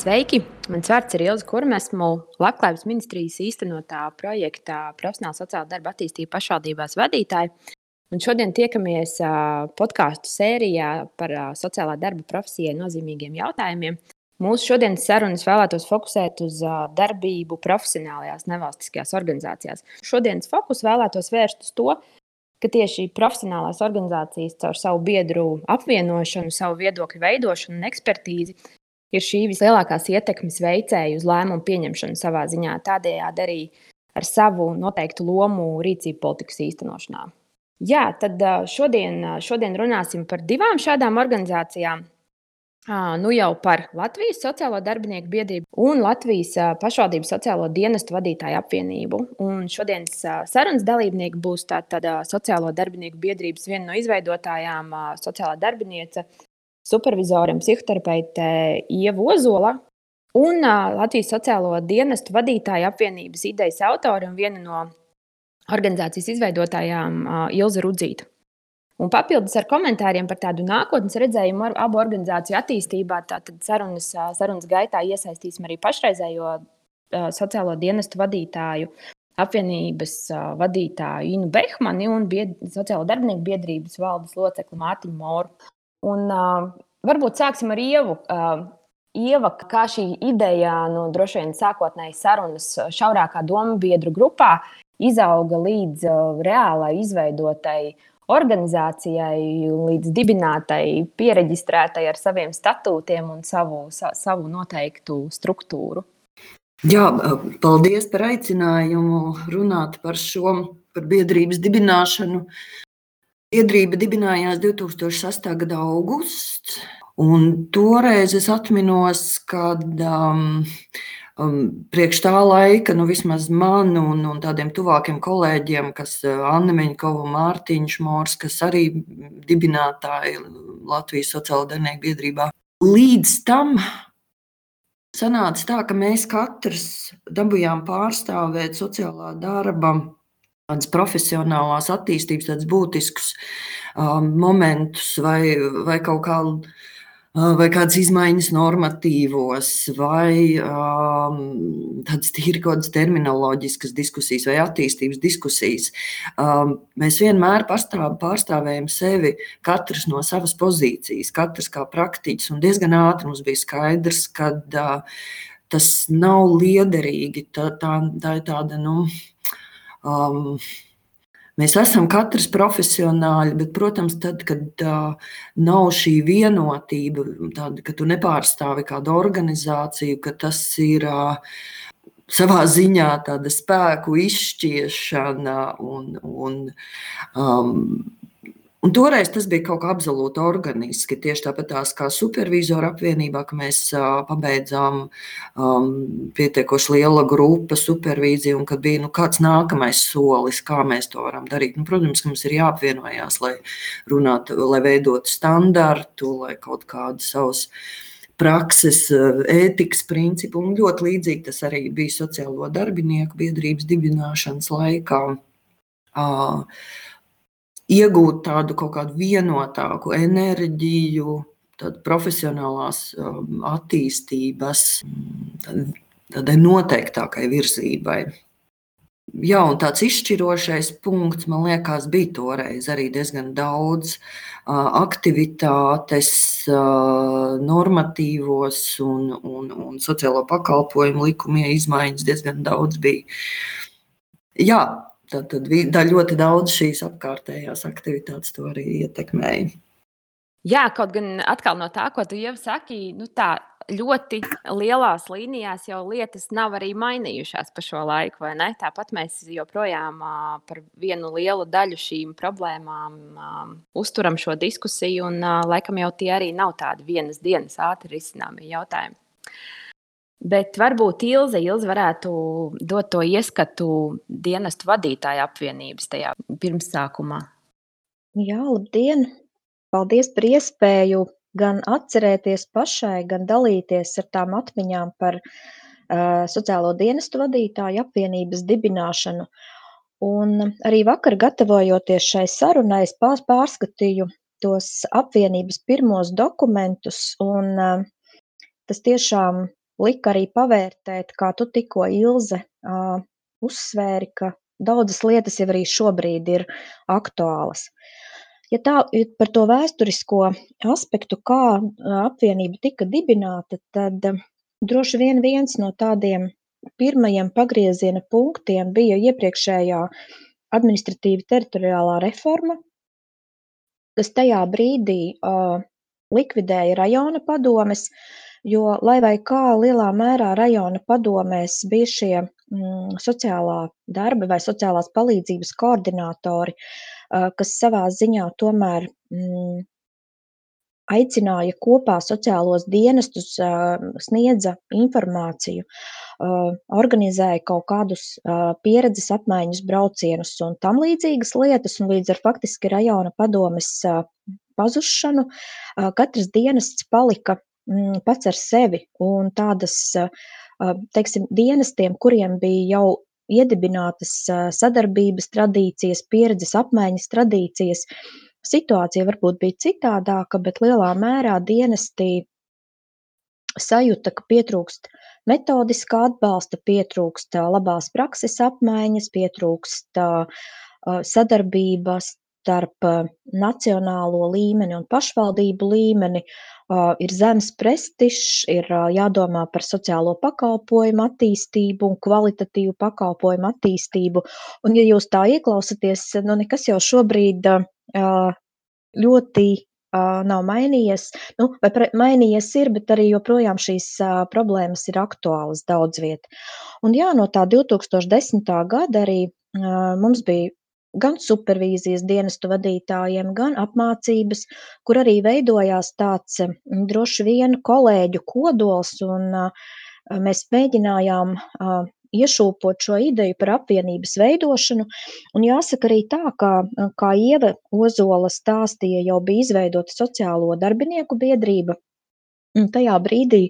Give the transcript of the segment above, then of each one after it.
Sveiki! Mans vārds ir Ilza Kurma. Esmu Labklājības ministrijas īstenotā projekta Profesionāla sociāla darba attīstība pašvaldībās vadītāja. Un šodien tiekamies podkāstu sērijā par sociālā darba profesijai nozīmīgiem jautājumiem. Mūsu šodienas sarunas vēlētos fokusēt uz darbību profesionālajās nevalstiskajās organizācijās. Šodienas fokus vēlētos vērst uz to, ka tieši profesionālās organizācijas caur savu biedru apvienošanu, savu viedokļu veidošanu un ekspertīzi ir šī vislielākās ietekmes veicēja uz lēmumu pieņemšanu savā ziņā, tādējādi arī ar savu noteiktu lomu rīcību politikas īstenošanā. Jā, tad šodien, šodien runāsim par divām šādām organizācijām. Nu jau par Latvijas Sociālo darbinieku biedrību un Latvijas pašvaldību sociālo dienestu vadītāju apvienību. Un šodienas sarunas dalībnieki būs tāda Sociālo darbinieku biedrības viena no izveidotājām, sociālā darbiniece supervizoram, psihoterapeitē Ieva Ozola un Latvijas sociālo dienestu vadītāja apvienības idejas autori un viena no organizācijas izveidotājām Ilza Rudzīta. Un papildus ar komentāriem par tādu nākotnes redzējumu abu organizāciju attīstībā, tad sarunas, sarunas gaitā iesaistīsim arī pašreizējo sociālo dienestu vadītāju, apvienības vadītāju Inu Behmani un bied, sociālo darbinieku biedrības valdes locekli Mārtiņu Moru. Un, uh, varbūt sāksim ar Ievu. Uh, Ieva, kā šī ideja, nu, droši vien sākotnēji sarunas šaurākā domu biedru grupā, izauga līdz uh, reālai izveidotai organizācijai, līdz dibinātai, pieregistrētai ar saviem statūtiem un savu, sa, savu noteiktu struktūru. Jā, paldies par aicinājumu runāt par šo, par biedrības dibināšanu. Biedrība dibinājās 2008. gada augusts, un toreiz es atminos, kad um, um, priekš tā laika, nu vismaz man un, un tādiem tuvākiem kolēģiem, kas uh, Anna Meņkova, Mārtiņš Mors, kas arī dibinātāji Latvijas sociāla darbinieku biedrībā. Līdz tam sanāca tā, ka mēs katrs dabūjām pārstāvēt sociālā darba tādas profesionālās attīstības, tādus būtiskus um, momentus vai, vai kaut kādu. Uh, vai kādas izmaiņas normatīvos, vai um, tādas tīri kaut kādas terminoloģiskas diskusijas, vai attīstības diskusijas. Um, mēs vienmēr pārstāv, pārstāvējam sevi, katrs no savas pozīcijas, katrs kā praktiķis. Diezgan ātri mums bija skaidrs, ka uh, tas nav liederīgi. Tā, tā, tā ir tāda, nu, Um, Mēs esam katrs profesionāļi, bet, protams, tad, kad uh, nav šī vienotība, tāda, ka tu nepārstāvi kādu organizāciju, ka tas ir uh, savā ziņā tāda spēku izšķiešana un, un um, Un toreiz tas bija kaut kā absolūti organiski. Tieši tāpat kā supervizoru apvienībā, ka mēs pabeidzām um, pietiekoši liela grupa supervīziju, un kad bija nu, kāds nākamais solis, kā mēs to varam darīt. Nu, protams, ka mums ir jāapvienojās, lai runātu, lai veidotu standartu, lai kaut kādu savus prakses, ētikas principu. Un ļoti līdzīgi tas arī bija sociālo darbinieku biedrības dibināšanas laikā. Uh, iegūt tādu kaut kādu vienotāku enerģiju, tādu profesionālās um, attīstības, tādai noteiktākai virzībai. Jā, un tāds izšķirošais punkts, man liekas, bija toreiz arī diezgan daudz uh, aktivitātes, uh, normatīvos un, un, un sociālo pakalpojumu likumie izmaiņas diezgan daudz bija. Jā, Tad, tad ļoti daudz šīs apkārtējās aktivitātes to arī ietekmēja. Jā, kaut gan atkal no tā, ko tu jau saki, nu tā ļoti lielās līnijās jau lietas nav arī mainījušās pa šo laiku, vai ne? Tāpat mēs joprojām par vienu lielu daļu šīm problēmām uzturam šo diskusiju, un laikam jau tie arī nav tādi vienas dienas ātri risināmi jautājumi. Bet varbūt Ilze, Ilze varētu dot to ieskatu dienestu vadītāju apvienības tajā pirmsākumā. Jā, labdien! Paldies par iespēju gan atcerēties pašai, gan dalīties ar tām atmiņām par uh, sociālo dienestu vadītāju apvienības dibināšanu. Un arī vakar, gatavojoties šai sarunai, es pārskatīju tos apvienības pirmos dokumentus, un uh, tas tiešām lika arī pavērtēt, kā tu tikko Ilze uh, uzsvēri, ka daudzas lietas jau arī šobrīd ir aktuālas. Ja tā ja par to vēsturisko aspektu, kā apvienība tika dibināta, tad droši vien viens no tādiem pirmajiem pagrieziena punktiem bija iepriekšējā administratīva teritoriālā reforma, kas tajā brīdī uh, likvidēja rajona padomes, jo, lai vai kā lielā mērā rajona padomēs bija šie mm, sociālā darba vai sociālās palīdzības koordinātori, uh, kas savā ziņā tomēr mm, aicināja kopā sociālos dienestus, uh, sniedza informāciju, uh, organizēja kaut kādus pieredzes apmaiņas braucienus un tam līdzīgas lietas, un līdz ar faktiski rajona padomes pazušanu, katrs dienests palika pats ar sevi un tādas, teiksim, dienestiem, kuriem bija jau iedibinātas sadarbības tradīcijas, pieredzes apmaiņas tradīcijas. Situācija varbūt bija citādāka, bet lielā mērā dienestī sajūta, ka pietrūkst metodiskā atbalsta, pietrūkst labās prakses apmaiņas, pietrūkst sadarbības starp nacionālo līmeni un pašvaldību līmeni, ir zems prestižs, ir jādomā par sociālo pakalpojumu attīstību un kvalitatīvu pakalpojumu attīstību. Un, ja jūs tā ieklausāties, nu nekas jau šobrīd ļoti nav mainījies. Nu, vai mainījies ir, bet arī joprojām šīs problēmas ir aktuālas daudz viet. Un jā, no tā 2010. gada arī mums bija gan supervīzijas dienestu vadītājiem, gan apmācības, kur arī veidojās tāds droši vien kolēģu kodols, un mēs mēģinājām iešūpot šo ideju par apvienības veidošanu. Un jāsaka arī tā, ka, kā Ieva Ozola stāstīja, jau bija izveidota sociālo darbinieku biedrība, Un tajā brīdī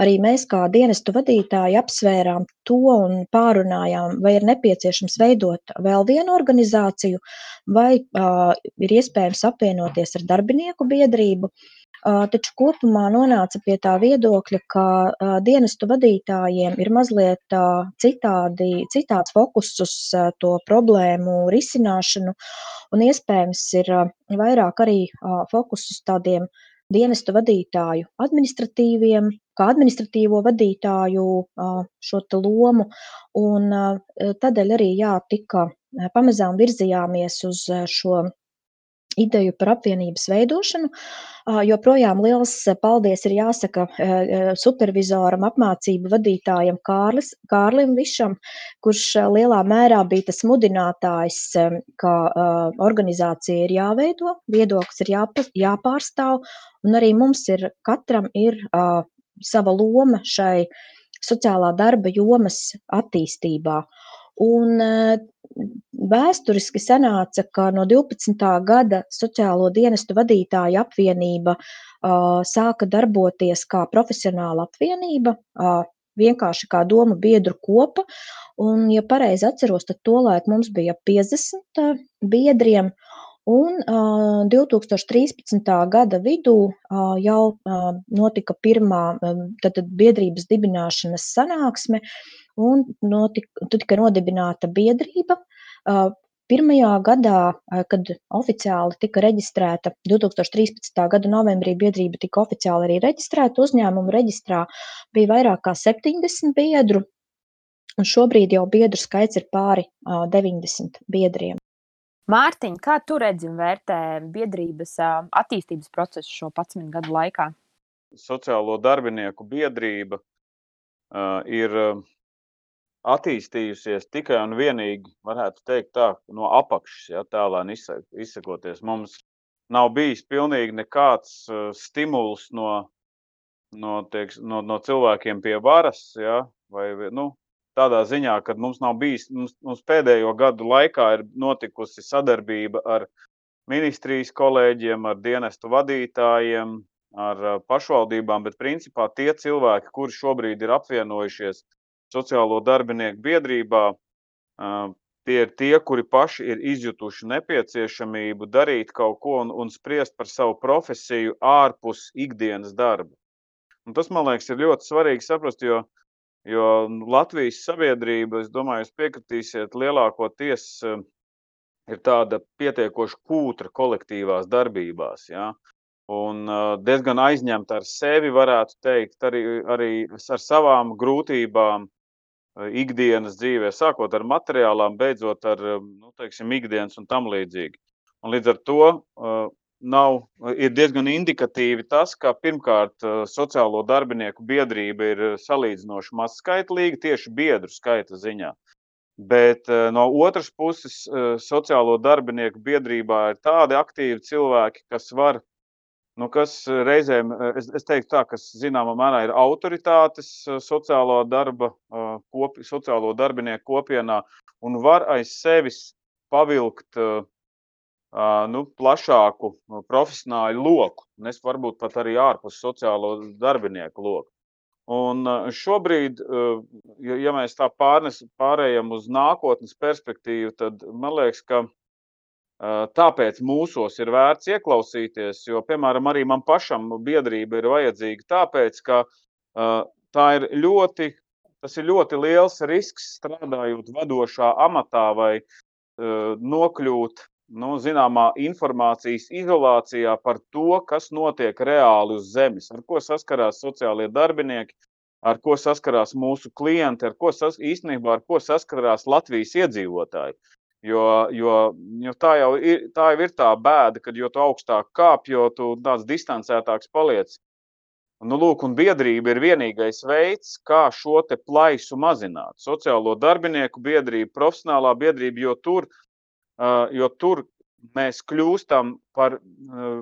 arī mēs, kā dienestu vadītāji, apsvērām to un pārunājām, vai ir nepieciešams veidot vēl vienu organizāciju, vai uh, ir iespējams apvienoties ar darbinieku biedrību. Uh, taču kopumā nonāca pie tā viedokļa, ka uh, dienestu vadītājiem ir mazliet uh, citādi, citāds fokus uz uh, to problēmu risināšanu, un iespējams ir uh, vairāk arī uh, fokus uz tādiem uh, dienestu vadītāju administratīviem, kā administratīvo vadītāju šo lomu. Un tādēļ arī jā, tika pamazām virzījāmies uz šo ideju par apvienības veidošanu. Joprojām liels paldies ir jāsaka supervizoram, apmācību vadītājam Kārlis, Kārlim Višam, kurš lielā mērā bija tas mudinātājs, ka organizācija ir jāveido, viedoklis ir jāpārstāv, un arī mums ir katram ir sava loma šai sociālā darba jomas attīstībā. Un Vēsturiski sanāca, ka no 12. gada Sociālo dienestu vadītāju apvienība uh, sāka darboties kā profesionāla apvienība, uh, vienkārši kā doma biedru kopa. Un, ja pareizi atceros, tad tolaik mums bija 50 uh, biedriem. Un uh, 2013. gada vidū uh, jau uh, notika pirmā uh, biedrības dibināšanas sanāksme, un notika, tika nodibināta biedrība. Pirmajā gadā, kad oficiāli tika reģistrēta, 2013. gada novembrī biedrība tika oficiāli arī reģistrēta uzņēmumu reģistrā, bija vairāk kā 70 biedru, un šobrīd jau biedru skaits ir pāri 90 biedriem. Mārtiņ, kā tu redzi un vērtē biedrības attīstības procesu šo 11 gadu laikā? Sociālo darbinieku biedrība uh, ir attīstījusies tikai un vienīgi, varētu teikt, tā, no apakšas, ja tālāk izsakoties. Mums nav bijis pilnīgi nekāds uh, stimuls no, no, tieks, no, no cilvēkiem pie varas, ja, vai nu, tādā ziņā, ka mums nav bijis, mums, mums pēdējo gadu laikā ir notikusi sadarbība ar ministrijas kolēģiem, ar dienestu vadītājiem, ar uh, pašvaldībām, bet principā tie cilvēki, kuri šobrīd ir apvienojušies sociālo darbinieku biedrībā, tie ir tie, kuri paši ir izjutuši nepieciešamību darīt kaut ko un, un spriest par savu profesiju ārpus ikdienas darba. Un tas, man liekas, ir ļoti svarīgi saprast, jo, jo Latvijas sabiedrība, es domāju, jūs piekritīsiet, lielākoties ir tāda pietiekoši kūtra kolektīvās darbībās. Ja? Un diezgan aizņemta ar sevi, varētu teikt, arī, arī ar savām grūtībām ikdienas dzīvē, sākot ar materiālām, beidzot ar nu, teiksim, ikdienas un tam līdzīgi. Un līdz ar to uh, nav, ir diezgan indikatīvi tas, ka pirmkārt sociālo darbinieku biedrība ir salīdzinoši mazskaitlīga tieši biedru skaita ziņā. Bet no otras puses, sociālo darbinieku biedrībā ir tādi aktīvi cilvēki, kas var, nu, kas reizēm, es, es teiktu tā, kas zināmā mērā ir autoritātes sociālo darba, kopi, sociālo darbinieku kopienā un var aiz sevis pavilkt nu, plašāku profesionāļu loku, un es varbūt pat arī ārpus sociālo darbinieku loku. Un šobrīd, ja mēs tā pārnes, pārējām uz nākotnes perspektīvu, tad man liekas, ka tāpēc mūsos ir vērts ieklausīties, jo, piemēram, arī man pašam biedrība ir vajadzīga tāpēc, ka tā ir ļoti, tas ir ļoti liels risks strādājot vadošā amatā vai nokļūt nu, zināmā informācijas izolācijā par to, kas notiek reāli uz zemes, ar ko saskarās sociālie darbinieki, ar ko saskarās mūsu klienti, ar ko sas, īstenībā ar ko saskarās Latvijas iedzīvotāji. Jo, jo, jo tā, jau ir, tā jau ir tā bēda, ka jo augstāk kāp, jo tāds distancētāks paliec. Nu, lūk, un biedrība ir vienīgais veids, kā šo plaisu mazināt. Sociālo darbinieku biedrība, profesionālā biedrība, jo tur jo tur mēs kļūstam par,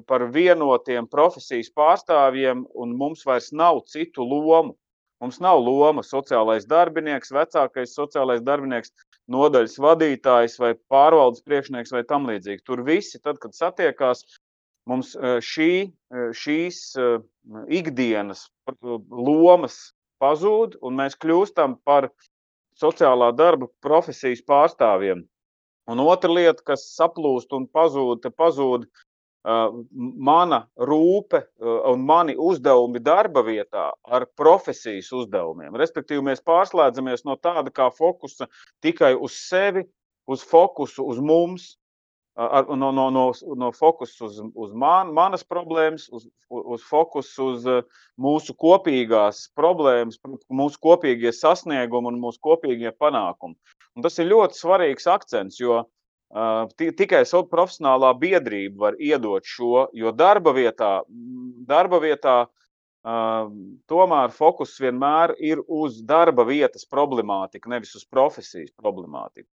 par vienotiem profesijas pārstāvjiem, un mums vairs nav citu lomu. Mums nav loma sociālais darbinieks, vecākais sociālais darbinieks, nodaļas vadītājs vai pārvaldes priekšnieks vai tam līdzīgi. Tur visi, tad, kad satiekās, mums šī, šīs ikdienas lomas pazūd, un mēs kļūstam par sociālā darba profesijas pārstāvjiem. Un otra lieta, kas saplūst un pazūd, pazūd mana rūpe uh, un mani uzdevumi darba vietā ar profesijas uzdevumiem. Respektīvi, mēs pārslēdzamies no tāda kā fokusa tikai uz sevi, uz fokusu uz mums, no, no, no, no fokusa uz, uz man, manas problēmas, uz, uz fokusu uz mūsu kopīgās problēmas, mūsu kopīgie sasniegumi un mūsu kopīgie panākumi. Un tas ir ļoti svarīgs akcents, jo tikai profesionālā biedrība var iedot šo, jo darba vietā, darba vietā tomēr fokus vienmēr ir uz darba vietas problemātiku, nevis uz profesijas problemātiku.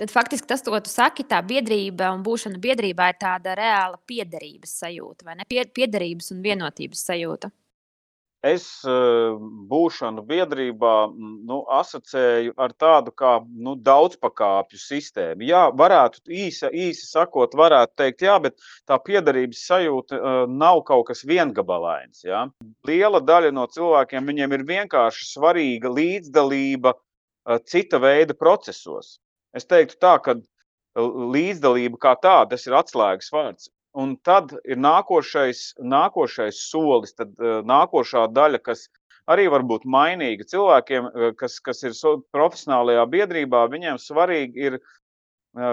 Tad faktiski tas, ko tu saki, tā biedrība un būšana biedrībā ir tāda reāla piederības sajūta, vai ne? Piederības un vienotības sajūta. Es eh, būšanu biedrībā nu, asociēju ar tādu kā nu, daudzpakāpju sistēmu. Jā, varētu īsi, īsi sakot, varētu teikt, jā, bet tā piederības sajūta uh, nav kaut kas viengabalains. Jā. Liela daļa no cilvēkiem viņiem ir vienkārši svarīga līdzdalība uh, cita veida procesos. Es teiktu tā, ka līdzdalība kā tāda, ir atslēgas vārds. Un tad ir nākošais, nākošais solis, tad nākošā daļa, kas arī var būt mainīga cilvēkiem, kas, kas ir profesionālajā biedrībā, viņiem svarīgi ir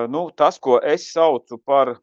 nu, tas, ko es saucu par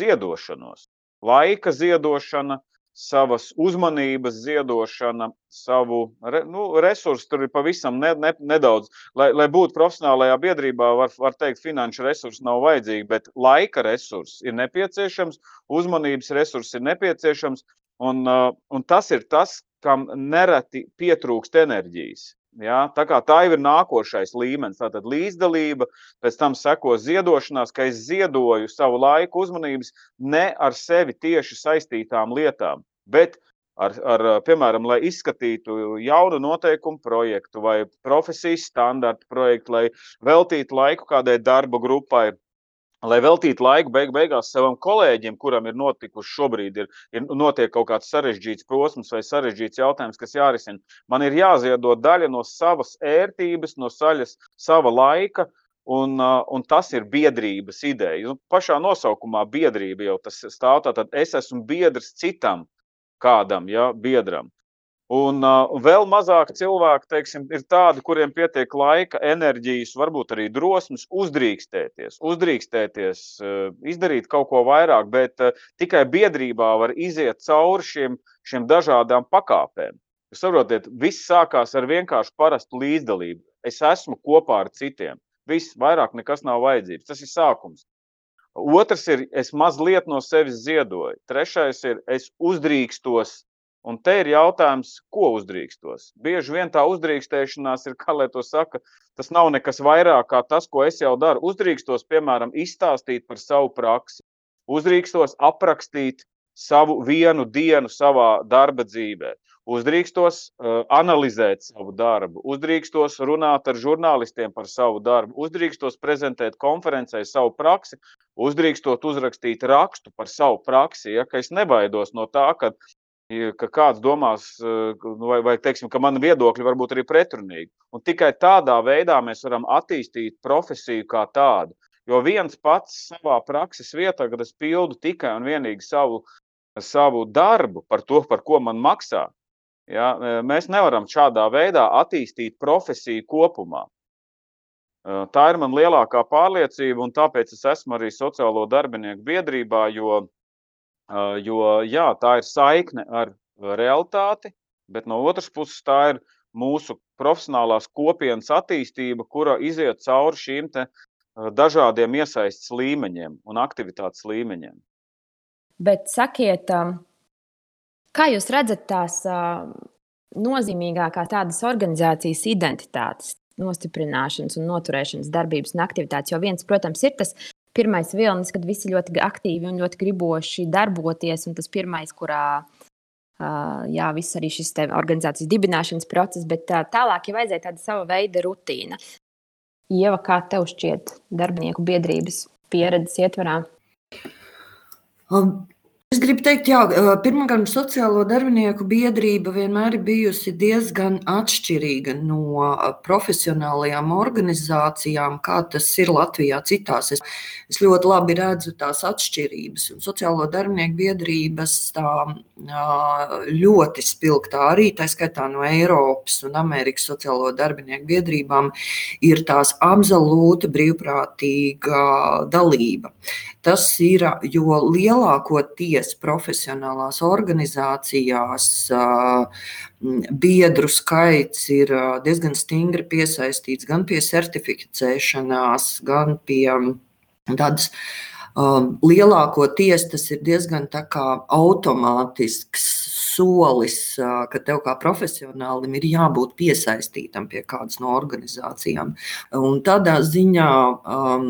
ziedošanos. Laika ziedošana, savas uzmanības ziedošana, savu re, nu, resursu. Tur ir pavisam ne, ne, nedaudz. Lai, lai būtu profesionālajā biedrībā, var, var teikt, finanšu resursi nav vajadzīgi, bet laika resursi ir nepieciešams, uzmanības resursi ir nepieciešams. Un, uh, un tas ir tas, kam nereti pietrūkst enerģijas. Ja, tā, tā jau ir nākošais līmenis. Tātad līdzdalība, pēc tam seko ziedošanās, ka es ziedoju savu laiku, uzmanības ne ar sevi tieši saistītām lietām, bet ar, ar, piemēram, lai izskatītu jaunu noteikumu projektu vai profesijas standartu projektu, lai veltītu laiku kādai darba grupai, lai veltītu laiku beig beigās savam kolēģim, kuram ir notikuši šobrīd, ir, ir notiek kaut kāds sarežģīts posms vai sarežģīts jautājums, kas jārisina. Man ir jāziedo daļa no savas ērtības, no saļas, sava laika, un, un tas ir biedrības ideja. Un pašā nosaukumā biedrība jau tas stāv, tātad es esmu biedrs citam kādam, ja, biedram. Un uh, vēl mazāk cilvēku teiksim, ir tādi, kuriem pietiek laika, enerģijas, varbūt arī drosmes uzdrīkstēties, uzdrīkstēties, uh, izdarīt kaut ko vairāk, bet uh, tikai biedrībā var iziet cauri šiem, šiem dažādām pakāpēm. Jūs saprotiet, viss sākās ar vienkārši parastu līdzdalību. Es esmu kopā ar citiem. Viss vairāk nekas nav vajadzīgs. Tas ir sākums. Otrs ir, es mazliet no sevis ziedoju. Trešais ir, es uzdrīkstos Un te ir jautājums, ko uzdrīkstos. Bieži vien tā uzdrīkstēšanās ir, kā lai to saka, tas nav nekas vairāk kā tas, ko es jau daru. Uzdrīkstos, piemēram, izstāstīt par savu praksi, uzdrīkstos aprakstīt savu vienu dienu savā darba dzīvē, uzdrīkstos uh, analizēt savu darbu, uzdrīkstos runāt ar žurnālistiem par savu darbu, uzdrīkstos prezentēt konferencē savu praksi, uzdrīkstot uzrakstīt rakstu par savu praksi. Ja, es nebaidos no tā, ka ka kāds domās, eh, nu, vai, vai teiksim, ka mani viedokļi var būt arī pretrunīgi. Un tikai tādā veidā mēs varam attīstīt profesiju kā tādu. Jo viens pats savā prakses vietā, kad es pildu tikai un vienīgi savu, savu darbu par to, par ko man maksā, ja, eh, mēs nevaram šādā veidā attīstīt profesiju kopumā. Eh, tā ir man lielākā pārliecība, un tāpēc es esmu arī sociālo darbinieku biedrībā, jo Jo jā, tā ir saikne ar realitāti, bet no otras puses tā ir mūsu profesionālās kopienas attīstība, kura iziet cauri šīm dažādiem iesaistas līmeņiem un aktivitātes līmeņiem. Bet sakiet, kā jūs redzat tās nozīmīgākās tādas organizācijas identitātes, nostiprināšanas un noturēšanas darbības un aktivitātes? Jo viens, protams, ir tas pirmais vilnis, kad visi ļoti aktīvi un ļoti griboši darboties. Un tas pirmais, kurā jā, viss arī šis organizācijas dibināšanas process, bet tālāk jau vajadzēja tāda sava veida rutīna. Ieva, kā tev šķiet darbinieku biedrības pieredzes ietvarā? Um, Es gribu teikt, ka pirmkārt, sociālo darbinieku biedrība vienmēr ir bijusi diezgan atšķirīga no profesionālajām organizācijām, kā tas ir Latvijā citās. Es, es ļoti labi redzu tās atšķirības. Un sociālo darbinieku biedrības tā ļoti spilgtā arī, tā skaitā no Eiropas un Amerikas sociālo darbinieku biedrībām, ir tās absolūta brīvprātīga dalība. Tas ir, jo lielākoties profesionālās organizācijās biedru skaits ir diezgan stingri piesaistīts gan pie certificēšanās, gan pie tādas. Lielākoties tas ir diezgan automātisks solis, ka tev kā profesionālim ir jābūt piesaistītam pie kādas no organizācijām. Un tādā ziņā um,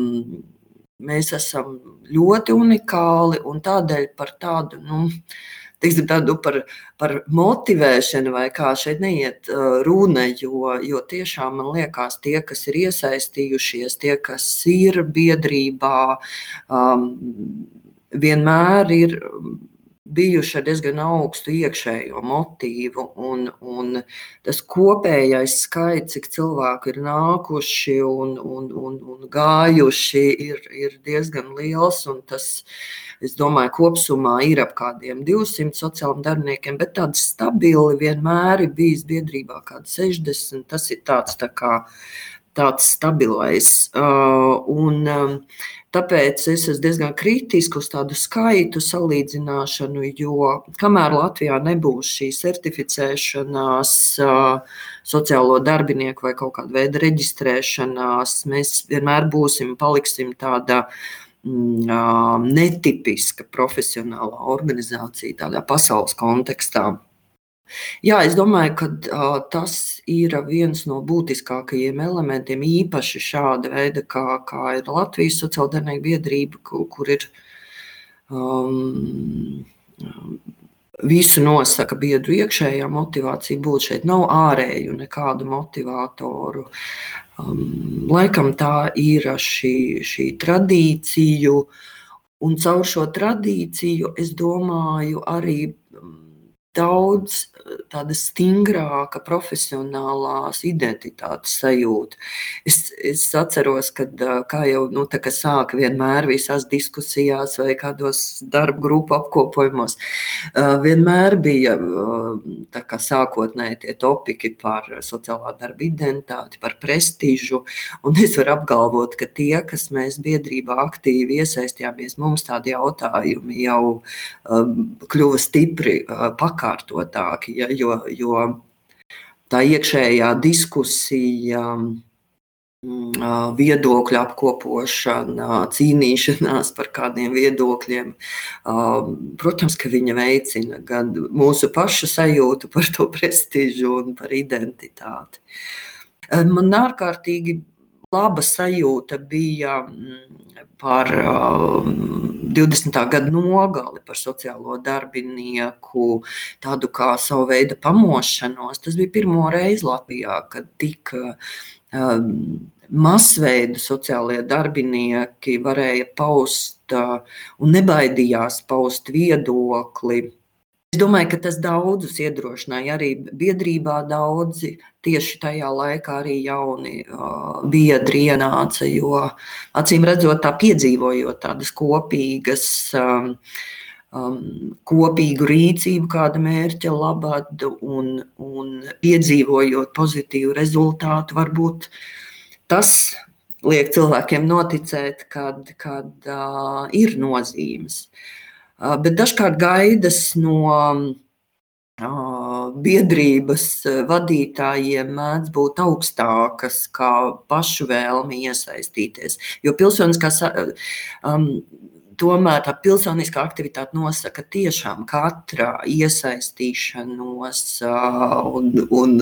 Mēs esam ļoti unikāli un tādēļ par tādu. Nu, teiksim, tādu par, par motivēšanu, vai kā šeit neiet uh, runa, jo, jo tiešām man liekas, tie, kas ir iesaistījušies, tie, kas ir biedrībā, um, vienmēr ir bijuši ar diezgan augstu iekšējo motīvu. Un, un tas kopējais skaits, cik cilvēku ir nākuši un, un, un, un gājuši, ir, ir diezgan liels. Tas, es domāju, kopumā ir ap kādiem 200 sociāliem darbiniekiem, bet tādi stabili vienmēr ir bijis biedrībā kādi 60. Tas ir tāds tā kā tāds stabilais. Uh, un, um, Tāpēc es esmu diezgan kritiski uz tādu skaitu salīdzināšanu, jo kamēr Latvijā nebūs šī certificēšanās, sociālo darbinieku vai kaut kāda veida reģistrēšanās, mēs vienmēr būsim, paliksim tādā mm, netipiska profesionālā organizācija, tādā pasaules kontekstā. Jā, es domāju, ka uh, tas ir viens no būtiskākajiem elementiem, īpaši šāda veida, kā, kā ir Latvijas sociāldarbinieku biedrība, kur, kur ir um, visu nosaka biedru iekšējā motivācija būt šeit. Nav ārēju nekādu motivātoru. Um, laikam tā ir šī, šī tradīciju, un caur šo tradīciju es domāju arī daudz tāda stingrāka profesionālās identitātes sajūta. Es, es atceros, ka kā jau nu, sāka vienmēr visās diskusijās vai kādos darba grupu apkopojumos, vienmēr bija sākotnēji tie topiki par sociālā darba identitāti, par prestižu. Un es varu apgalvot, ka tie, kas mēs biedrībā aktīvi iesaistījāmies, mums tādi jautājumi jau kļuva stipri pakāpeniski sakārtotāki, ja, jo, jo tā iekšējā diskusija, mm, viedokļu apkopošana, cīnīšanās par kādiem viedokļiem, protams, ka viņa veicina gan mūsu pašu sajūtu par to prestižu un par identitāti. Man ārkārtīgi laba sajūta bija mm, par 20. gada nogali, par sociālo darbinieku, tādu kā savu veidu pamošanos. Tas bija pirmo reizi Latvijā, kad tika masveida sociālie darbinieki varēja paust un nebaidījās paust viedokli Es domāju, ka tas daudzus iedrošināja. Arī biedrībā daudzi tieši tajā laikā arī jauni uh, biedri ienāca, jo acīm redzot, tā piedzīvojot tādas kopīgas. Um, um, kopīgu rīcību, kāda mērķa labad, un, un piedzīvojot pozitīvu rezultātu, varbūt tas liek cilvēkiem noticēt, kad, kad uh, ir nozīmes. Uh, bet dažkārt gaidas no biedrības vadītājiem mēdz būt augstākas kā pašu vēlmi iesaistīties. Jo pilsoniskā um, tomēr tā pilsoniskā aktivitāte nosaka tiešām katra iesaistīšanos uh, un, un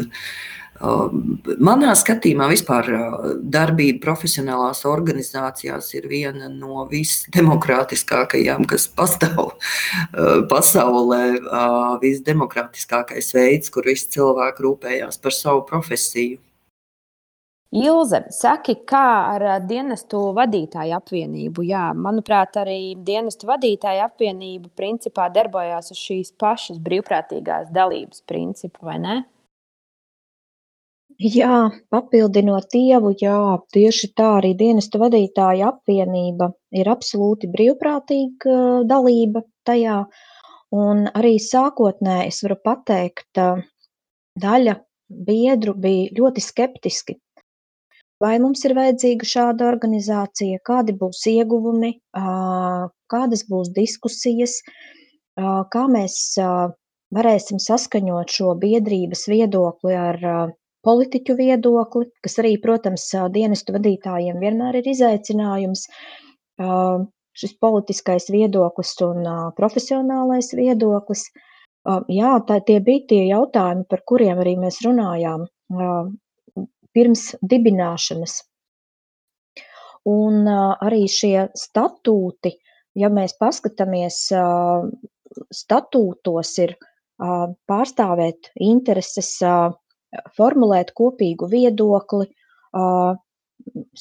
Manā skatījumā vispār darbība profesionālās organizācijās ir viena no visdemokrātiskākajām, kas pastāv pasaulē. Visdemokrātiskākais veids, kur visi cilvēki rūpējās par savu profesiju. Ilze, saki, kā ar dienestu vadītāju apvienību? Jā, manuprāt, arī dienestu vadītāju apvienība principā darbojās uz šīs pašas brīvprātīgās dalības principu, vai ne? Jā, papildinot Ievu, jā, tieši tā arī dienesta vadītāja apvienība ir absolūti brīvprātīga dalība tajā. Un arī sākotnēji es varu pateikt, daļa biedru bija ļoti skeptiski. Vai mums ir vajadzīga šāda organizācija, kādi būs ieguvumi, kādas būs diskusijas, kā mēs varēsim saskaņot šo biedrības viedokli ar politiķu viedokli, kas arī, protams, dienestu vadītājiem vienmēr ir izaicinājums. Šis politiskais viedoklis un profesionālais viedoklis. Jā, tā, tie bija tie jautājumi, par kuriem arī mēs runājām pirms dibināšanas. Un arī šie statūti, ja mēs paskatāmies, statūtos ir pārstāvēt intereses formulēt kopīgu viedokli,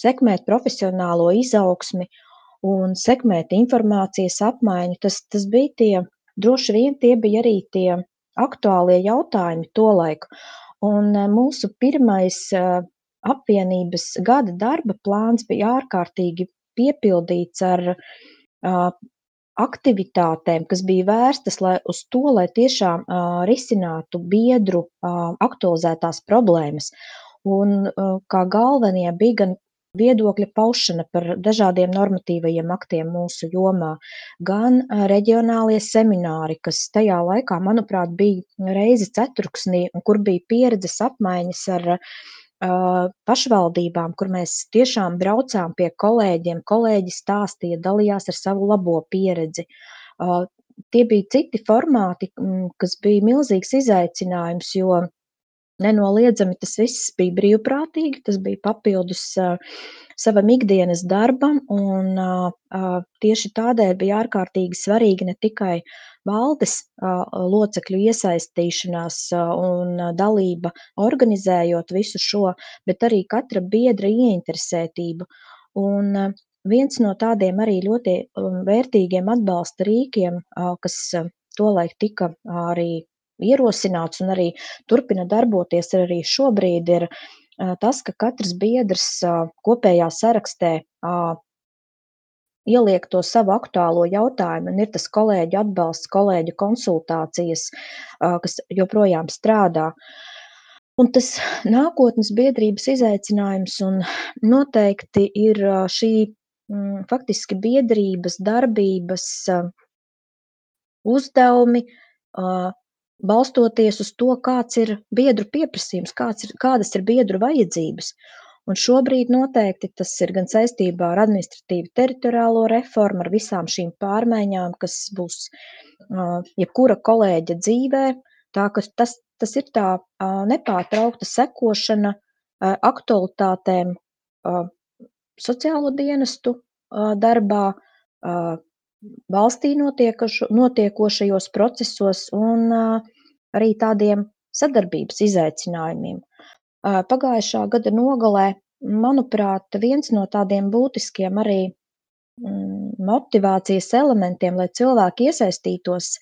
sekmēt profesionālo izaugsmi un sekmēt informācijas apmaiņu. Tas, tas bija tie, droši vien tie bija arī tie aktuālie jautājumi tolaik. Un mūsu pirmais apvienības gada darba plāns bija ārkārtīgi piepildīts ar aktivitātēm, kas bija vērstas lai, uz to, lai tiešām uh, risinātu biedru uh, aktualizētās problēmas. Un uh, kā galvenie bija gan viedokļa paušana par dažādiem normatīvajiem aktiem mūsu jomā, gan reģionālie semināri, kas tajā laikā, manuprāt, bija reizi ceturksnī, kur bija pieredzes apmaiņas ar uh, pašvaldībām, kur mēs tiešām braucām pie kolēģiem, kolēģi stāstīja, dalījās ar savu labo pieredzi. Tie bija citi formāti, kas bija milzīgs izaicinājums, jo nenoliedzami tas viss bija brīvprātīgi, tas bija papildus savam ikdienas darbam, un tieši tādēļ bija ārkārtīgi svarīgi ne tikai valdes locekļu iesaistīšanās un dalība organizējot visu šo, bet arī katra biedra ieinteresētība. Un viens no tādiem arī ļoti vērtīgiem atbalsta rīkiem, kas tolaik tika arī ierosināts un arī turpina darboties arī šobrīd, ir tas, ka katrs biedrs kopējā sarakstē ieliek to savu aktuālo jautājumu, un ir tas kolēģu atbalsts, kolēģu konsultācijas, kas joprojām strādā. Un tas nākotnes biedrības izaicinājums un noteikti ir šī mm, faktiski biedrības darbības uzdevumi, balstoties uz to, kāds ir biedru pieprasījums, kāds ir, kādas ir biedru vajadzības. Un šobrīd noteikti tas ir gan saistībā ar administratīvu teritoriālo reformu, ar visām šīm pārmaiņām, kas būs jebkura kolēģa dzīvē. Tā, tas, tas ir tā nepārtraukta sekošana aktualitātēm sociālo dienestu darbā, valstī notiekošajos procesos un arī tādiem sadarbības izaicinājumiem. Pagājušā gada nogalē, manuprāt, viens no tādiem būtiskiem arī mm, motivācijas elementiem, lai cilvēki iesaistītos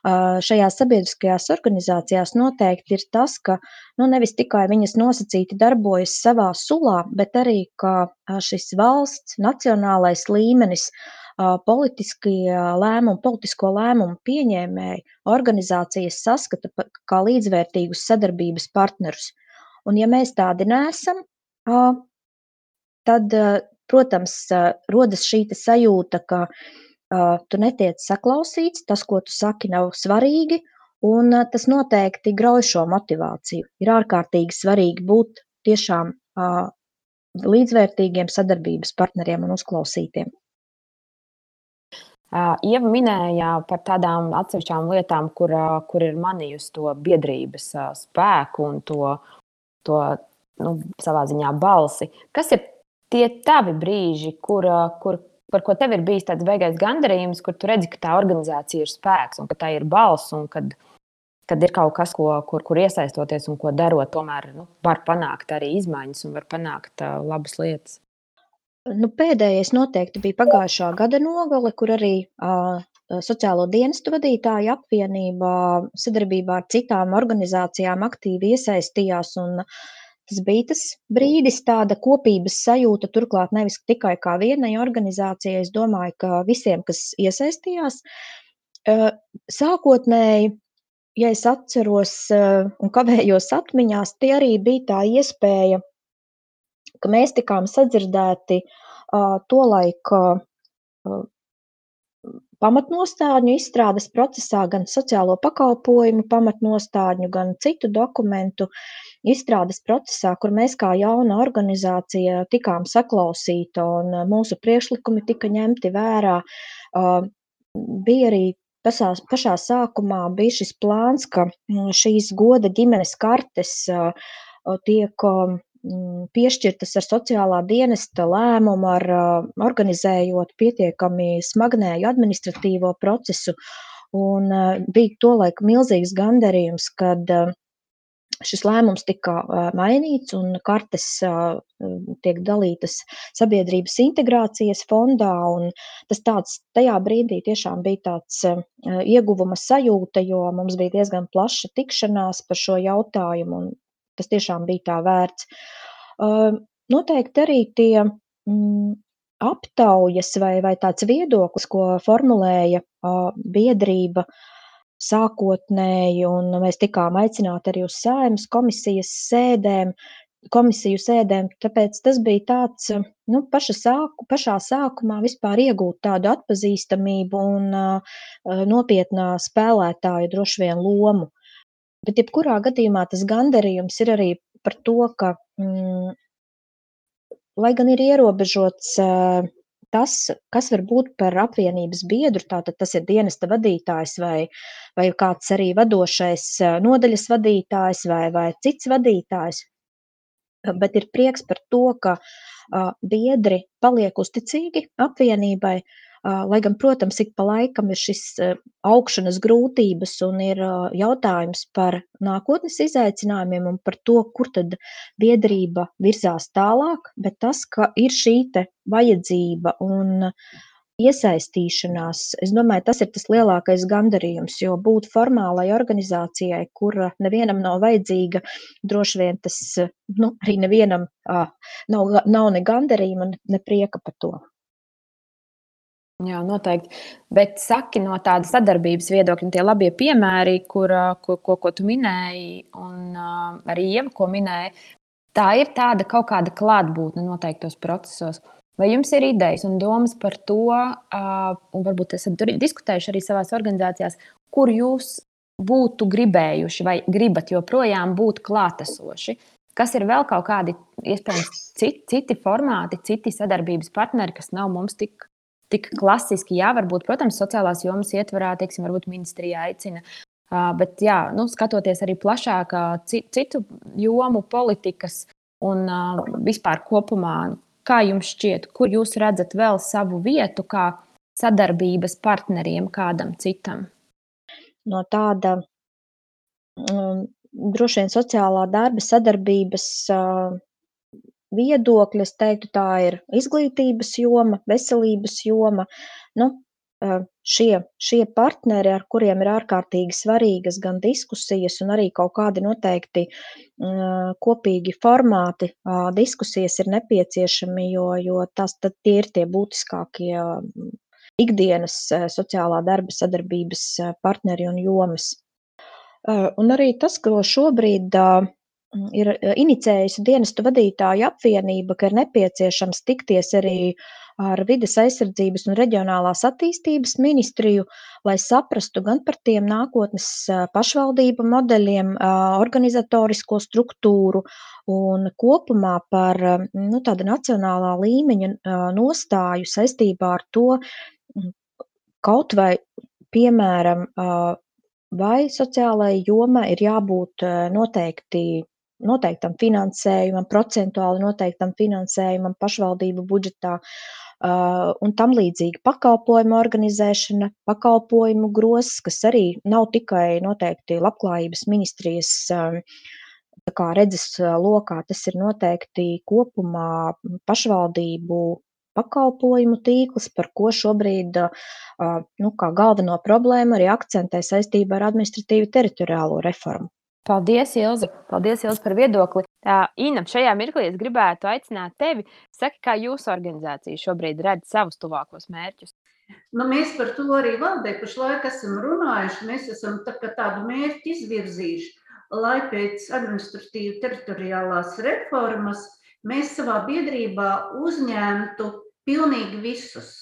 šajās sabiedriskajās organizācijās, noteikti ir tas, ka nu, nevis tikai viņas nosacīti darbojas savā sulā, bet arī ka šis valsts, nacionālais līmenis, politiskie lēmumi, politisko lēmumu pieņēmēji organizācijas saskata kā līdzvērtīgus sadarbības partnerus. Un, ja mēs tādi neesam, tad, protams, rodas šī sajūta, ka tu netiec saklausīts, tas, ko tu saki, nav svarīgi, un tas noteikti grauj šo motivāciju. Ir ārkārtīgi svarīgi būt tiešām līdzvērtīgiem sadarbības partneriem un uzklausītiem. Ieva minēja par tādām atsevišķām lietām, kur, kur ir manījusi to biedrības spēku un to, to nu, savā ziņā balsi. Kas ir tie tavi brīži, kur, kur, par ko tev ir bijis tāds beigais gandarījums, kur tu redzi, ka tā organizācija ir spēks un ka tā ir balss un kad, kad ir kaut kas, ko, kur, kur iesaistoties un ko darot, tomēr nu, var panākt arī izmaiņas un var panākt uh, labas lietas. Nu, pēdējais noteikti bija pagājušā gada nogale, kur arī uh, Sociālo dienestu vadītāju apvienība sadarbībā ar citām organizācijām aktīvi iesaistījās un uh, Tas bija tas brīdis, tāda kopības sajūta, turklāt nevis tikai kā vienai organizācijai. Es domāju, ka visiem, kas iesaistījās, sākotnēji, ja es atceros un kavējos atmiņās, tie arī bija tā iespēja, ka mēs tikām sadzirdēti tolaik pamatnostādņu izstrādes procesā, gan sociālo pakalpojumu pamatnostādņu, gan citu dokumentu izstrādes procesā, kur mēs kā jauna organizācija tikām saklausīta un mūsu priekšlikumi tika ņemti vērā. Bija arī pašā, pašā sākumā bija šis plāns, ka šīs goda ģimenes kartes tiek piešķirtas ar sociālā dienesta lēmumu, ar organizējot pietiekami smagnēju administratīvo procesu. Un bija tolaik milzīgs gandarījums, kad šis lēmums tika mainīts un kartes tiek dalītas sabiedrības integrācijas fondā. Tas tāds, tajā brīdī tiešām bija tāds ieguvuma sajūta, jo mums bija diezgan plaša tikšanās par šo jautājumu tas tiešām bija tā vērts. Noteikti arī tie mm, aptaujas vai, vai tāds viedoklis, ko formulēja biedrība sākotnēji, un mēs tikām aicināti arī uz sēmas komisijas sēdēm, komisiju sēdēm, tāpēc tas bija tāds, nu, paša sāku, pašā sākumā vispār iegūt tādu atpazīstamību un uh, nopietnā spēlētāju droši vien lomu. Bet jebkurā gadījumā tas gandarījums ir arī par to, ka, mm, lai gan ir ierobežots uh, tas, kas var būt par apvienības biedru, tātad tas ir dienesta vadītājs vai, vai kāds arī vadošais nodaļas vadītājs vai, vai cits vadītājs, bet ir prieks par to, ka uh, biedri paliek uzticīgi apvienībai, uh, Lai gan, protams, ik pa laikam ir šis augšanas grūtības un ir jautājums par nākotnes izaicinājumiem un par to, kur tad biedrība virzās tālāk, bet tas, ka ir šī te vajadzība un iesaistīšanās, es domāju, tas ir tas lielākais gandarījums, jo būt formālai organizācijai, kura nevienam nav vajadzīga, droši vien tas nu, arī nevienam nav, nav ne gandarījuma, ne prieka par to. Jā, noteikti. Bet saki no tāda sadarbības viedokļa, tie labie piemēri, kur, ko, ko, ko tu minēji, un arī Ieva, ko minēja, tā ir tāda kaut kāda klātbūtne noteiktos procesos. Vai jums ir idejas un domas par to, un varbūt esat diskutējuši arī savās organizācijās, kur jūs būtu gribējuši vai gribat joprojām būt klātesoši? Kas ir vēl kaut kādi iespējams citi, citi formāti, citi sadarbības partneri, kas nav mums tik, tik klasiski? Jā, varbūt, protams, sociālās jomas ietvarā, teiksim, varbūt ministrijā aicina. Bet, jā, nu, skatoties arī plašāk, citu jomu politikas un vispār kopumā, Kā jums šķiet, kur jūs redzat vēl savu vietu kā sadarbības partneriem kādam citam? No tāda um, droši vien sociālā darba sadarbības uh, viedokļa, es teiktu, tā ir izglītības joma, veselības joma. Nu, šie, šie partneri, ar kuriem ir ārkārtīgi svarīgas gan diskusijas, un arī kaut kādi noteikti kopīgi formāti diskusijas ir nepieciešami, jo, jo tas tie ir tie būtiskākie ikdienas sociālā darba sadarbības partneri un jomas. Un arī tas, ko šobrīd ir inicējusi dienestu vadītāju apvienība, ka ir nepieciešams tikties arī ar Vides aizsardzības un reģionālās attīstības ministriju, lai saprastu gan par tiem nākotnes pašvaldību modeļiem, organizatorisko struktūru un kopumā par nu, tāda nacionālā līmeņa nostāju saistībā ar to, kaut vai, piemēram, vai sociālajai jomai ir jābūt noteikti noteiktam finansējumam, procentuāli noteiktam finansējumam pašvaldību budžetā, un tam līdzīgi pakalpojumu organizēšana, pakalpojumu grozs, kas arī nav tikai noteikti labklājības ministrijas kā redzes lokā, tas ir noteikti kopumā pašvaldību pakalpojumu tīkls, par ko šobrīd nu, kā galveno problēmu arī akcentē saistībā ar administratīvu teritoriālo reformu. Paldies, Ilze! Paldies, Ilze, par viedokli. Uh, Inam, šajā mirklī es gribētu aicināt tevi. Saki, kā jūsu organizācija šobrīd redz savus tuvākos mērķus? Nu, mēs par to arī valdē pašlaik esam runājuši. Mēs esam tā, tādu mērķi izvirzījuši, lai pēc administratīva teritoriālās reformas mēs savā biedrībā uzņemtu pilnīgi visus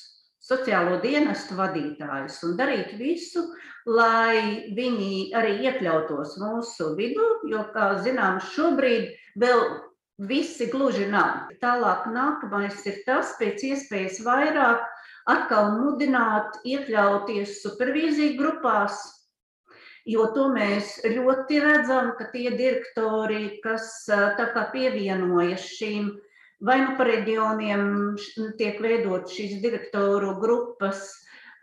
sociālo dienestu vadītājus un darīt visu, lai viņi arī iekļautos mūsu vidū, jo, kā zināms, šobrīd vēl visi gluži nav. Tālāk nākamais ir tas, pēc iespējas vairāk atkal mudināt iekļauties supervīziju grupās, jo to mēs ļoti redzam, ka tie direktori, kas tā kā pievienojas šīm vai nu par reģioniem tiek veidot šīs direktoru grupas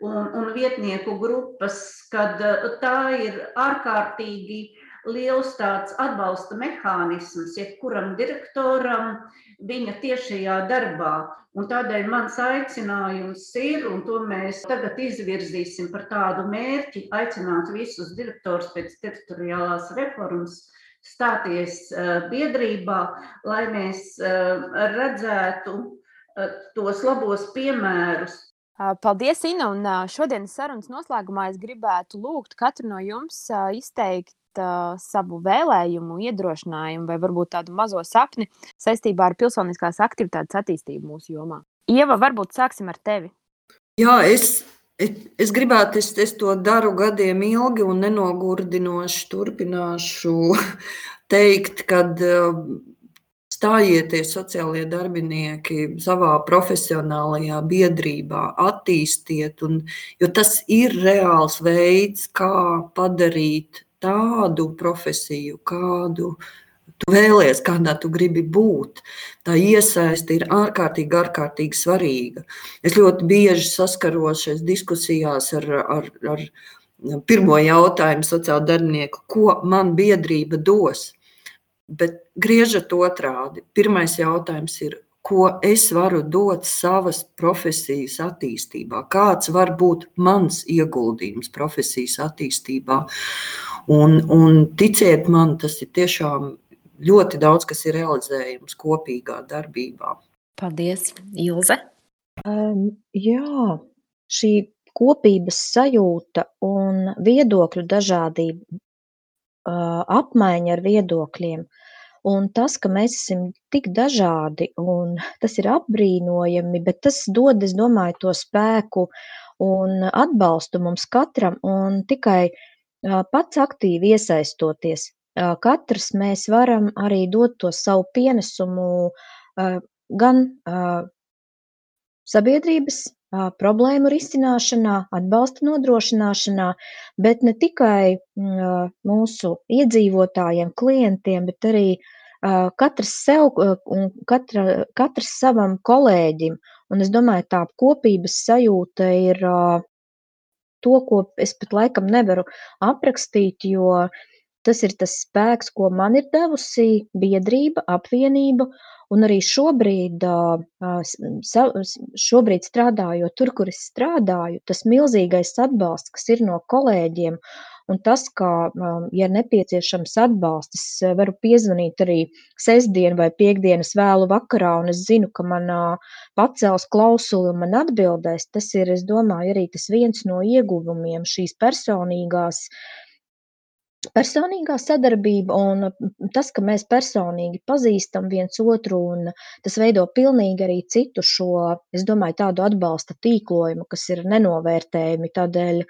un, un vietnieku grupas, kad eh, tā ir ārkārtīgi liels tāds atbalsta mehānisms jebkuram direktoram viņa tiešajā darbā. Un tādēļ mans aicinājums ir, un to mēs tagad izvirzīsim par tādu mērķi, aicināt visus direktorus pēc teritoriālās reformas stāties biedrībā, lai mēs redzētu tos labos piemērus. Paldies, Ina! Un šodienas sarunas noslēgumā es gribētu lūgt katru no jums izteikt savu vēlējumu, iedrošinājumu vai varbūt tādu mazo sapni saistībā ar pilsoniskās aktivitātes attīstību mūsu jomā. Ieva, varbūt sāksim ar tevi. Jā, es Es gribētu, es, es to daru gadiem ilgi un nenogurdinoši turpināšu teikt, kad um, stājieties sociālie darbinieki savā profesionālajā biedrībā, attīstiet, un, jo tas ir reāls veids, kā padarīt tādu profesiju, kādu tu vēlies, kādā tu gribi būt. Tā iesaiste ir ārkārtīgi, ārkārtīgi svarīga. Es ļoti bieži saskaros šajās diskusijās ar, ar, ar pirmo jautājumu sociālo darbinieku, ko man biedrība dos. Bet griežat otrādi. Pirmais jautājums ir, ko es varu dot savas profesijas attīstībā, kāds var būt mans ieguldījums profesijas attīstībā. Un, un ticiet man, tas ir tiešām ļoti daudz, kas ir realizējums kopīgā darbībā. Paldies, Ilze! Um, jā, šī kopības sajūta un viedokļu dažādība, uh, apmaiņa ar viedokļiem. Un tas, ka mēs esam tik dažādi, un tas ir apbrīnojami, bet tas dod, es domāju, to spēku un atbalstu mums katram, un tikai uh, pats aktīvi iesaistoties. Uh, katrs mēs varam arī dot to savu pienesumu uh, gan sabiedrības problēmu risināšanā, atbalsta nodrošināšanā, bet ne tikai mūsu iedzīvotājiem, klientiem, bet arī katrs sev un katra, katrs savam kolēģim. Un es domāju, tā kopības sajūta ir to, ko es pat laikam nevaru aprakstīt, jo tas ir tas spēks, ko man ir devusi biedrība, apvienība, Un arī šobrīd, šobrīd strādājot tur, kur es strādāju, tas milzīgais atbalsts, kas ir no kolēģiem, un tas, ka, ja nepieciešams atbalsts, es varu piezvanīt arī sestdien vai piekdienas vēlu vakarā, un es zinu, ka man pacels klausuli un man atbildēs, tas ir, es domāju, arī tas viens no ieguvumiem šīs personīgās personīgā sadarbība un tas, ka mēs personīgi pazīstam viens otru, un tas veido pilnīgi arī citu šo, es domāju, tādu atbalsta tīklojumu, kas ir nenovērtējami. Tādēļ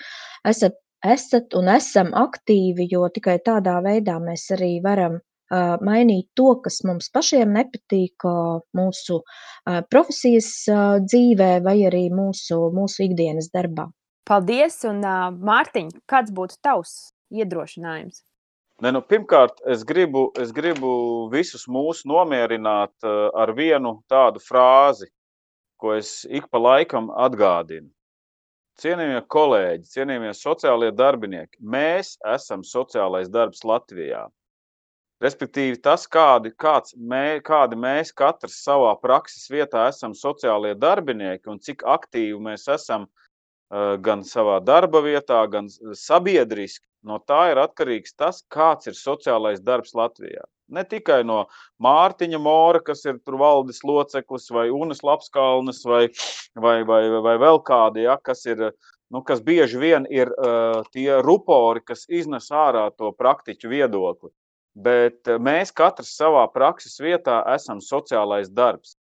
esat, esat un esam aktīvi, jo tikai tādā veidā mēs arī varam uh, mainīt to, kas mums pašiem nepatīk uh, mūsu uh, profesijas dzīvē vai arī mūsu, mūsu ikdienas darbā. Paldies, un Mārtiņ, kāds būtu tavs iedrošinājums? Ne, nu, pirmkārt, es gribu, es gribu visus mūs nomierināt uh, ar vienu tādu frāzi, ko es ik pa laikam atgādinu. Cienījamie kolēģi, cienījamie sociālie darbinieki, mēs esam sociālais darbs Latvijā. Respektīvi, tas, kādi, kāds, mē, kādi mēs katrs savā prakses vietā esam sociālie darbinieki un cik aktīvi mēs esam uh, gan savā darba vietā, gan sabiedriski, No tā ir atkarīgs tas, kāds ir sociālais darbs Latvijā. Ne tikai no Mārtiņa Mora, kas ir tur valdes loceklis, vai Unas Lapskalnes, vai, vai, vai, vai vēl kādi, ja, kas ir, nu, kas bieži vien ir uh, tie rupori, kas iznes ārā to praktiķu viedokli. Bet mēs katrs savā prakses vietā esam sociālais darbs.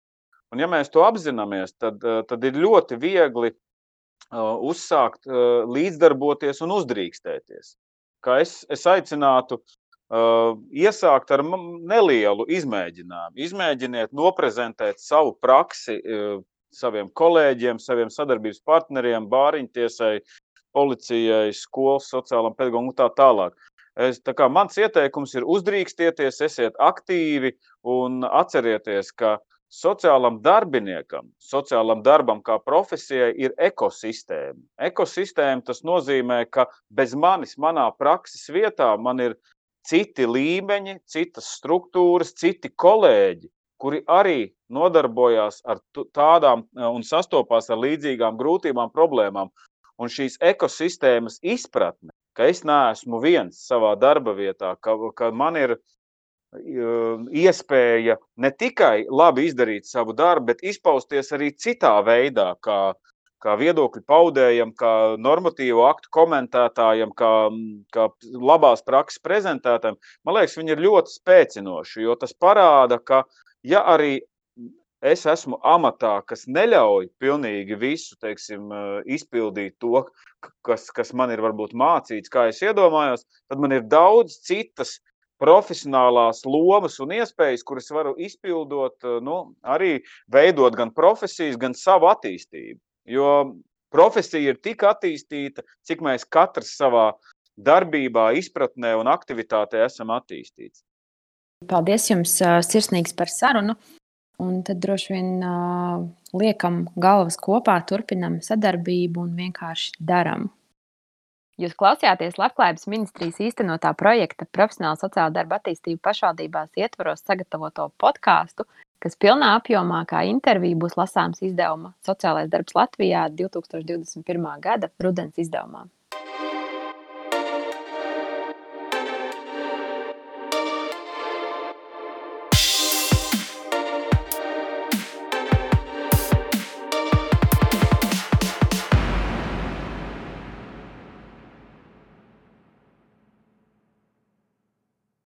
Un ja mēs to apzināmies, tad, tad ir ļoti viegli uh, uzsākt uh, līdzdarboties un uzdrīkstēties ka es, es aicinātu uh, iesākt ar nelielu izmēģinājumu. Izmēģiniet, noprezentēt savu praksi uh, saviem kolēģiem, saviem sadarbības partneriem, bāriņtiesai, policijai, skolas, sociālam pedagogam un tā tālāk. Es, tā kā mans ieteikums ir uzdrīkstieties, esiet aktīvi un atcerieties, ka Sociālam darbiniekam, sociālam darbam kā profesijai ir ekosistēma. Ekosistēma tas nozīmē, ka bez manis, manā prakses vietā, man ir citi līmeņi, citas struktūras, citi kolēģi, kuri arī nodarbojās ar tādām e, un sastopās ar līdzīgām grūtībām, problēmām. Un šīs ekosistēmas izpratne, ka es neesmu viens savā darba vietā, ka, ka man ir iespēja ne tikai labi izdarīt savu darbu, bet izpausties arī citā veidā, kā, kā viedokļu paudējam, kā normatīvu aktu komentētājam, kā, kā labās prakses prezentētājam. Man liekas, viņi ir ļoti spēcinoši, jo tas parāda, ka ja arī es esmu amatā, kas neļauj pilnīgi visu teiksim, izpildīt to, kas, kas man ir varbūt mācīts, kā es iedomājos, tad man ir daudz citas profesionālās lomas un iespējas, kuras varu izpildot, eh, nu, arī veidot gan profesijas, gan savu attīstību. Jo profesija ir tik attīstīta, cik mēs katrs savā darbībā, izpratnē un aktivitātē esam attīstīti. Paldies jums uh, sirsnīgs par sarunu. Un tad droši vien uh, liekam galvas kopā, turpinam sadarbību un vienkārši darām. Jūs klausījāties Labklājības ministrijas īstenotā projekta Profesionāla sociāla darba attīstība pašvaldībās ietvaros sagatavoto podkāstu, kas pilnā apjomā kā intervija būs lasāms izdevuma Sociālais darbs Latvijā 2021. gada rudens izdevumā.